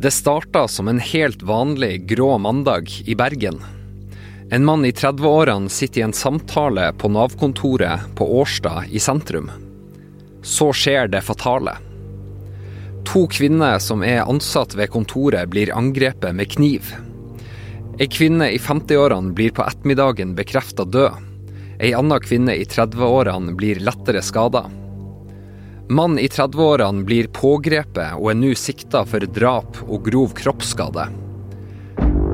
Det starta som en helt vanlig grå mandag i Bergen. En mann i 30-årene sitter i en samtale på Nav-kontoret på Årstad i sentrum. Så skjer det fatale. To kvinner som er ansatt ved kontoret, blir angrepet med kniv. Ei kvinne i 50-årene blir på ettermiddagen bekrefta død. Ei anna kvinne i 30-årene blir lettere skada. Mann i 30-årene blir pågrepet og er nå sikta for drap og grov kroppsskade.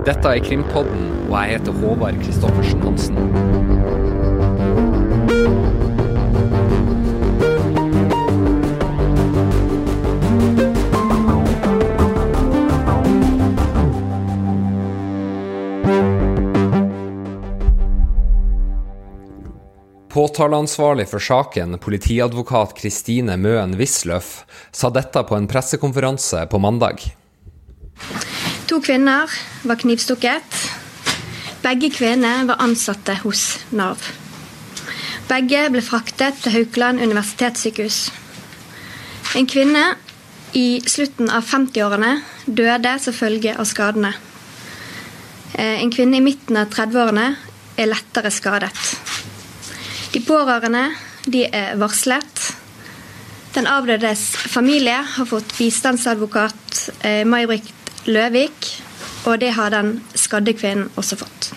Dette er Krimpodden, og jeg heter Håvard Christoffersen Hansen. Påtaleansvarlig for saken, politiadvokat Kristine Møen Wisløff, sa dette på en pressekonferanse på mandag. To kvinner var knivstukket. Begge kvinnene var ansatte hos Nav. Begge ble fraktet til Haukeland universitetssykehus. En kvinne i slutten av 50-årene døde som følge av skadene. Eh, en kvinne i midten av 30-årene er lettere skadet. De pårørende de er varslet. Den avdødes familie har fått bistandsadvokat eh, May-Britt Løvik, og det har den skadde kvinnen også fått.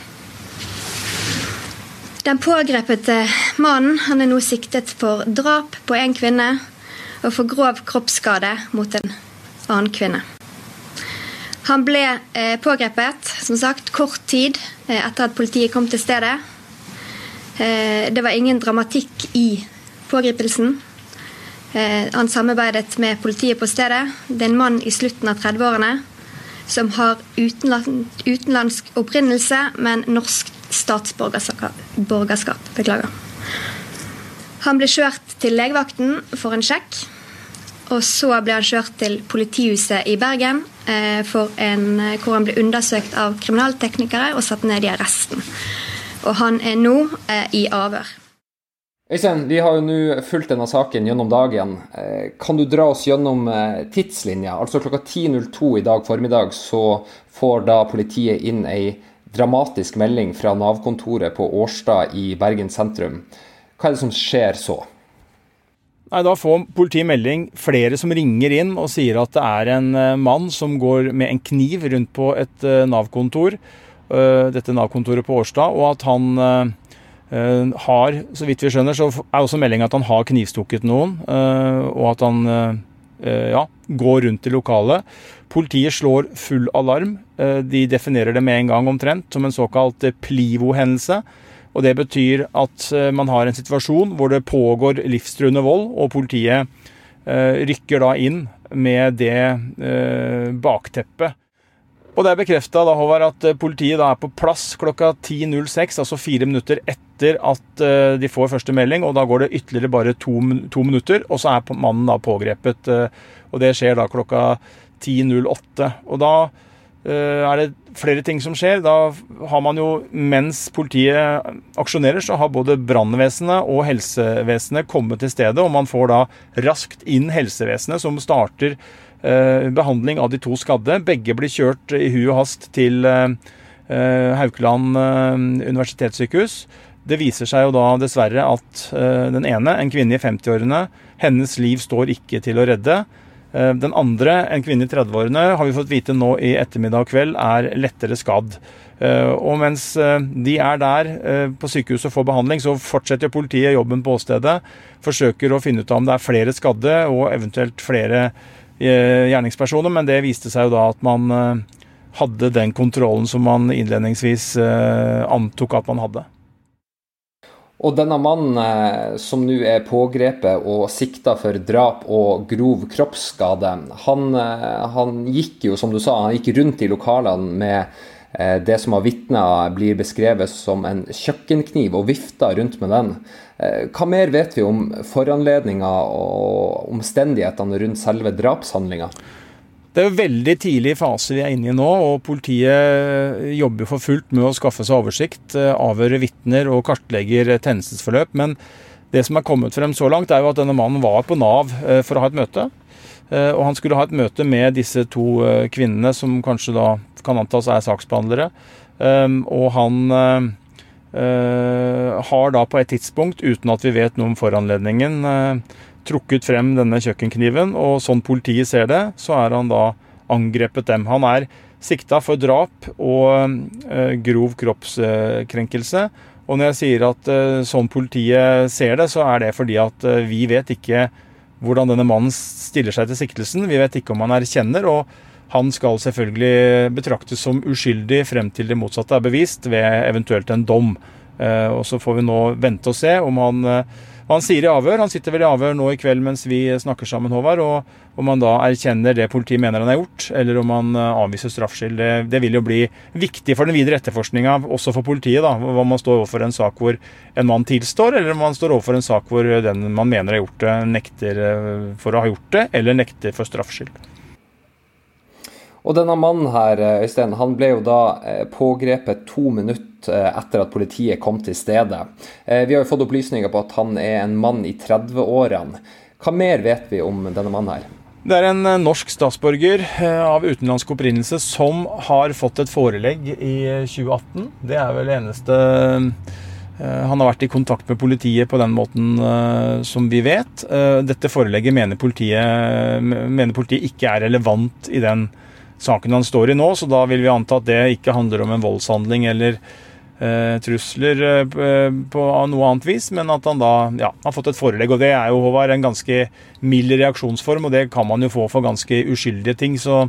Den pågrepete mannen han er nå siktet for drap på en kvinne og for grov kroppsskade mot en annen kvinne. Han ble eh, pågrepet som sagt, kort tid eh, etter at politiet kom til stedet. Eh, det var ingen dramatikk i pågripelsen. Eh, han samarbeidet med politiet på stedet. Det er en mann i slutten av 30-årene som har utenlandsk opprinnelse, men norsk statsborgerskap. Beklager. Han ble kjørt til legevakten for en sjekk. Og så ble han kjørt til politihuset i Bergen, eh, en, hvor han ble undersøkt av kriminalteknikere og satt ned i arresten. Og han er nå eh, i avhør. Øystein, vi har jo nå fulgt denne saken gjennom dagen. Eh, kan du dra oss gjennom eh, tidslinja? Altså klokka 10.02 i dag formiddag så får da politiet inn ei dramatisk melding fra Nav-kontoret på Årstad i Bergen sentrum. Hva er det som skjer så? Nei, Da får politiet melding, flere som ringer inn og sier at det er en mann som går med en kniv rundt på et Nav-kontor. Dette Nav-kontoret på Årstad, og at han har, så vidt vi skjønner, så er også meldinga at han har knivstukket noen, og at han ja, går rundt i lokalet. Politiet slår full alarm. De definerer det med en gang omtrent som en såkalt Plivo-hendelse. Og Det betyr at man har en situasjon hvor det pågår livstruende vold, og politiet rykker da inn med det bakteppet. Og det er bekrefta at politiet da er på plass klokka 10.06, altså fire minutter etter at de får første melding. og Da går det ytterligere bare to, to minutter, og så er mannen da pågrepet. Og Det skjer da klokka 10.08. Og da er det flere ting som skjer. Da har man jo, mens politiet aksjonerer, så har både brannvesenet og helsevesenet kommet til stedet, og man får da raskt inn helsevesenet, som starter behandling av de to skadde. Begge blir kjørt i hui og hast til Haukeland universitetssykehus. Det viser seg jo da dessverre at den ene, en kvinne i 50-årene, hennes liv står ikke til å redde. Den andre, en kvinne i 30-årene, har vi fått vite nå i ettermiddag og kveld er lettere skadd. Og mens de er der på sykehuset og får behandling, så fortsetter politiet jobben på åstedet. Forsøker å finne ut om det er flere skadde og eventuelt flere gjerningspersoner, men det viste seg jo da at man hadde den kontrollen som man innledningsvis antok at man hadde. Og denne mannen som nå er pågrepet og sikta for drap og grov kroppsskade, han, han, gikk jo, som du sa, han gikk rundt i lokalene med det som av vitner blir beskrevet som en kjøkkenkniv, og vifta rundt med den. Hva mer vet vi om foranledninga og omstendighetene rundt selve drapshandlinga? Det er jo veldig tidlig fase vi er inne i nå, og politiet jobber for fullt med å skaffe seg oversikt, avhøre vitner og kartlegger tjenestesforløp. Men det som er kommet frem så langt, er jo at denne mannen var på Nav for å ha et møte. Og han skulle ha et møte med disse to kvinnene, som kanskje da kan antas er saksbehandlere. Og han har da på et tidspunkt, uten at vi vet noe om foranledningen, trukket frem denne kjøkkenkniven. Og sånn politiet ser det, så er han da angrepet dem. Han er sikta for drap og grov kroppskrenkelse. Og når jeg sier at sånn politiet ser det, så er det fordi at vi vet ikke hvordan denne mannen stiller seg til siktelsen. Vi vet ikke om han erkjenner, og han skal selvfølgelig betraktes som uskyldig frem til det motsatte er bevist, ved eventuelt en dom. Uh, og Så får vi nå vente og se om han han sier i avhør, han sitter vel i avhør nå i kveld mens vi snakker sammen, Håvard, og om han da erkjenner det politiet mener han har gjort, eller om han eh, avviser straffskyld. Det, det, vil jo bli viktig for den videre etterforskninga, også for politiet, da, om man står overfor en sak hvor en mann tilstår, eller om man står overfor en sak hvor den man mener har gjort det, nekter eh, for å ha gjort det, eller nekter for straffskyld. Og denne mannen her, eh, Øystein, han ble jo da eh, pågrepet to minutter eh, etter at politiet kom til stedet. Vi har jo fått opplysninger på at han er en mann i 30-årene. Hva mer vet vi om denne mannen her? Det er en norsk statsborger av utenlandsk opprinnelse som har fått et forelegg i 2018. Det er vel det eneste han har vært i kontakt med politiet på den måten som vi vet. Dette forelegget mener politiet, mener politiet ikke er relevant i den saken han står i nå, så da vil vi anta at det ikke handler om en voldshandling eller eh, trusler eh, på noe annet vis, men at han da ja, har fått et forelegg. Og det er jo Håvard, en ganske mild reaksjonsform, og det kan man jo få for ganske uskyldige ting. Så,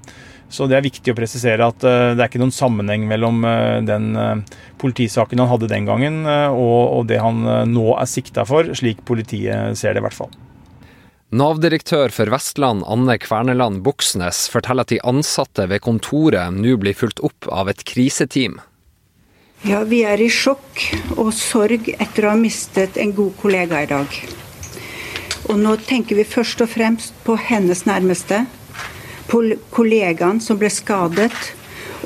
så det er viktig å presisere at eh, det er ikke noen sammenheng mellom eh, den eh, politisaken han hadde den gangen og, og det han eh, nå er sikta for, slik politiet ser det i hvert fall. Nav-direktør for Vestland Anne Kverneland Buksnes forteller at de ansatte ved kontoret nå blir fulgt opp av et kriseteam. Ja, Vi er i sjokk og sorg etter å ha mistet en god kollega i dag. Og nå tenker vi først og fremst på hennes nærmeste, på kollegaen som ble skadet,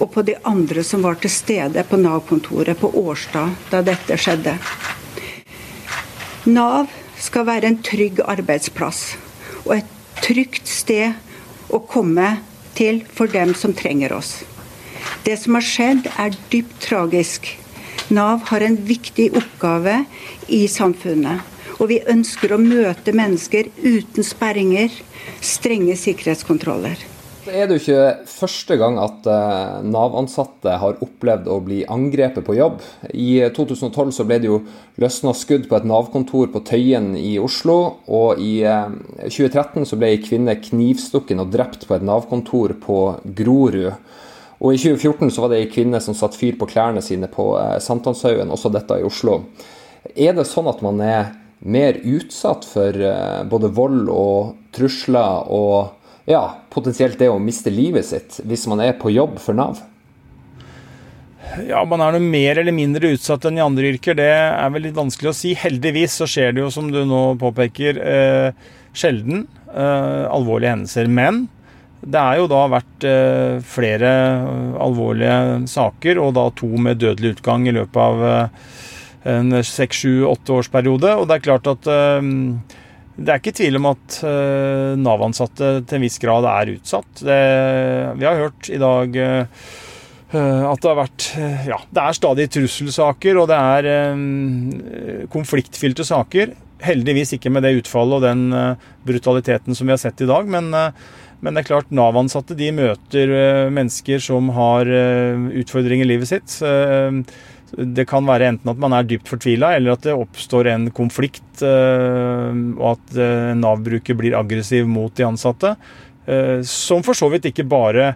og på de andre som var til stede på Nav-kontoret på Årstad da dette skjedde. Nav skal være en trygg arbeidsplass og et trygt sted å komme til for dem som trenger oss. Det som har skjedd er dypt tragisk. Nav har en viktig oppgave i samfunnet. Og vi ønsker å møte mennesker uten sperringer, strenge sikkerhetskontroller. Det er det jo ikke første gang at uh, Nav-ansatte har opplevd å bli angrepet på jobb. I 2012 så ble det jo løsna skudd på et Nav-kontor på Tøyen i Oslo. Og i uh, eh, 2013 så ble ei kvinne knivstukken og drept på et Nav-kontor på Grorud. Og i 2014 så var det ei kvinne som satte fyr på klærne sine på uh, Sankthanshaugen, også dette i Oslo. Er det sånn at man er mer utsatt for både vold og trusler og ja, potensielt det å miste livet sitt hvis man er på jobb for Nav? Ja, Man er noe mer eller mindre utsatt enn i andre yrker. Det er vel litt vanskelig å si. Heldigvis så skjer det jo, som du nå påpeker, eh, sjelden eh, alvorlige hendelser. Men det er jo da vært eh, flere alvorlige saker, og da to med dødelig utgang i løpet av eh, en seks, sju, åtte årsperiode. Og det er klart at eh, det er ikke tvil om at uh, Nav-ansatte til en viss grad er utsatt. Det, vi har hørt i dag uh, at det har vært Ja, det er stadig trusselsaker, og det er konfliktfylte saker. Heldigvis ikke med det utfallet og den brutaliteten som vi har sett i dag. Men, men det er klart, Nav-ansatte de møter mennesker som har utfordringer i livet sitt. Det kan være enten at man er dypt fortvila, eller at det oppstår en konflikt, eh, og at eh, Nav-bruker blir aggressiv mot de ansatte. Eh, som for så vidt ikke bare,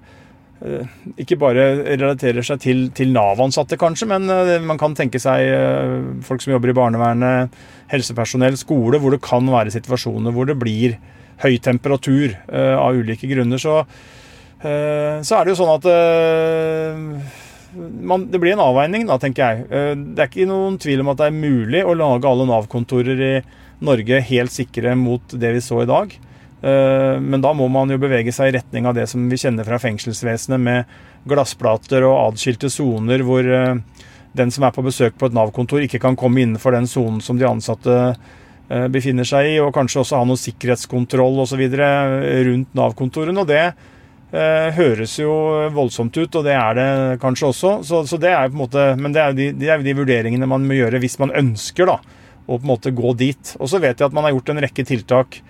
ikke bare relaterer seg til, til Nav-ansatte, kanskje, men man kan tenke seg folk som jobber i barnevernet, helsepersonell, skole, hvor det kan være situasjoner hvor det blir høy temperatur av ulike grunner. Så, så er det jo sånn at man, det blir en avveining, da, tenker jeg. Eh, det er ikke noen tvil om at det er mulig å lage alle Nav-kontorer i Norge helt sikre mot det vi så i dag. Eh, men da må man jo bevege seg i retning av det som vi kjenner fra fengselsvesenet, med glassplater og adskilte soner hvor eh, den som er på besøk på et Nav-kontor, ikke kan komme innenfor den sonen som de ansatte befinner seg i, og kanskje også ha noe sikkerhetskontroll osv. rundt Nav-kontorene. og det høres jo voldsomt ut, og det er det kanskje også. Så, så det er på en måte, men det er, de, det de vurderingene man må gjøre hvis man ønsker da, å på en måte gå dit. Og så vet jeg at man har gjort en rekke tiltak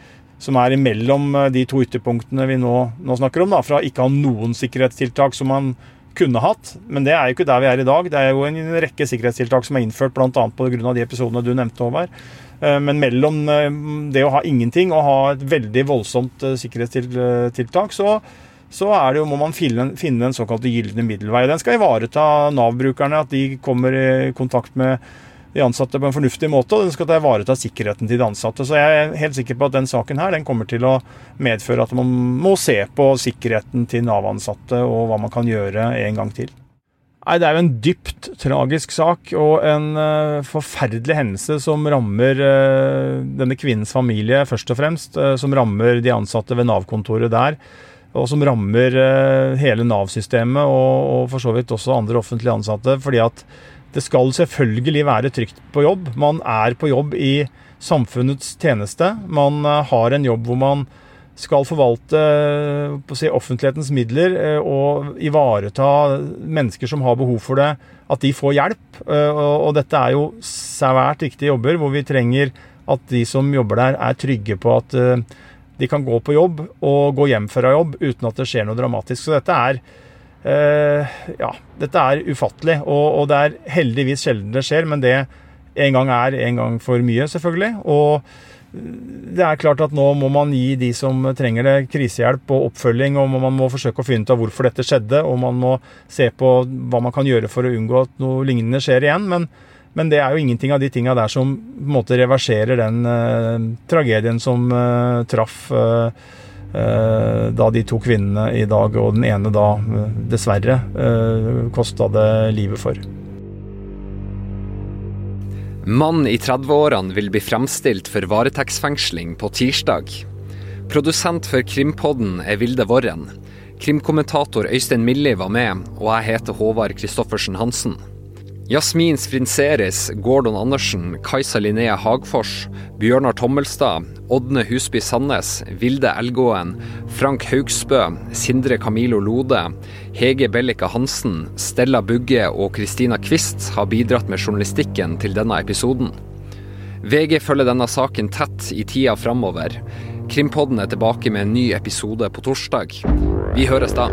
som er imellom eh, de to ytterpunktene vi nå, nå snakker om. Da, fra ikke å ha noen sikkerhetstiltak som man kunne hatt, men det er jo ikke der vi er i dag. Det er jo en rekke sikkerhetstiltak som er innført bl.a. pga. de episodene du nevnte, Håvard. Eh, men mellom eh, det å ha ingenting og ha et veldig voldsomt sikkerhetstiltak, så, så det jo, må man finne, finne den såkalte gylne middelvei. Den skal ivareta Nav-brukerne, at de kommer i kontakt med de ansatte på en fornuftig måte, og den skal ivareta sikkerheten til de ansatte. Så jeg er helt sikker på at den saken her den kommer til å medføre at man må se på sikkerheten til Nav-ansatte og hva man kan gjøre en gang til. Nei, Det er jo en dypt tragisk sak og en uh, forferdelig hendelse som rammer uh, denne kvinnens familie først og fremst. Uh, som rammer de ansatte ved Nav-kontoret der. Og som rammer hele Nav-systemet og, og, for så vidt også andre offentlige ansatte. fordi at det skal selvfølgelig være trygt på jobb. Man er på jobb i samfunnets tjeneste. Man eh, har en jobb hvor man skal forvalte eh, si, offentlighetens midler eh, og ivareta mennesker som har behov for det, at de får hjelp. Og dette er jo svært viktige jobber hvor vi trenger at de som jobber der, er trygge på at de kan gå på jobb og gå hjem fra jobb uten at det skjer noe dramatisk. Så dette er eh, ja, dette er ufattelig, og, og, det er heldigvis sjelden det skjer, men det en gang er en gang for mye, selvfølgelig. Og det er klart at nå må man gi de som trenger det, krisehjelp og oppfølging, og man må forsøke å finne ut av hvorfor dette skjedde, og man må se på hva man kan gjøre for å unngå at noe lignende skjer igjen. Men, men det er jo ingenting av de tinga der som på en måte reverserer den uh, tragedien som uh, traff Eh, da de to kvinnene i dag, og den ene da eh, dessverre eh, kosta det livet for. Mann i 30-årene vil bli fremstilt for varetektsfengsling på tirsdag. Produsent for Krimpodden er Vilde Worren. Krimkommentator Øystein Milli var med, og jeg heter Håvard Christoffersen Hansen. Jasmin Sfrinseris, Gordon Andersen, Kajsa Linnea Hagfors, Bjørnar Tommelstad, Ådne Husby Sandnes, Vilde Elgåen, Frank Haugsbø, Sindre Camilo Lode, Hege Bellika Hansen, Stella Bugge og Kristina Kvist har bidratt med journalistikken til denne episoden. VG følger denne saken tett i tida framover. Krimpodden er tilbake med en ny episode på torsdag. Vi høres da.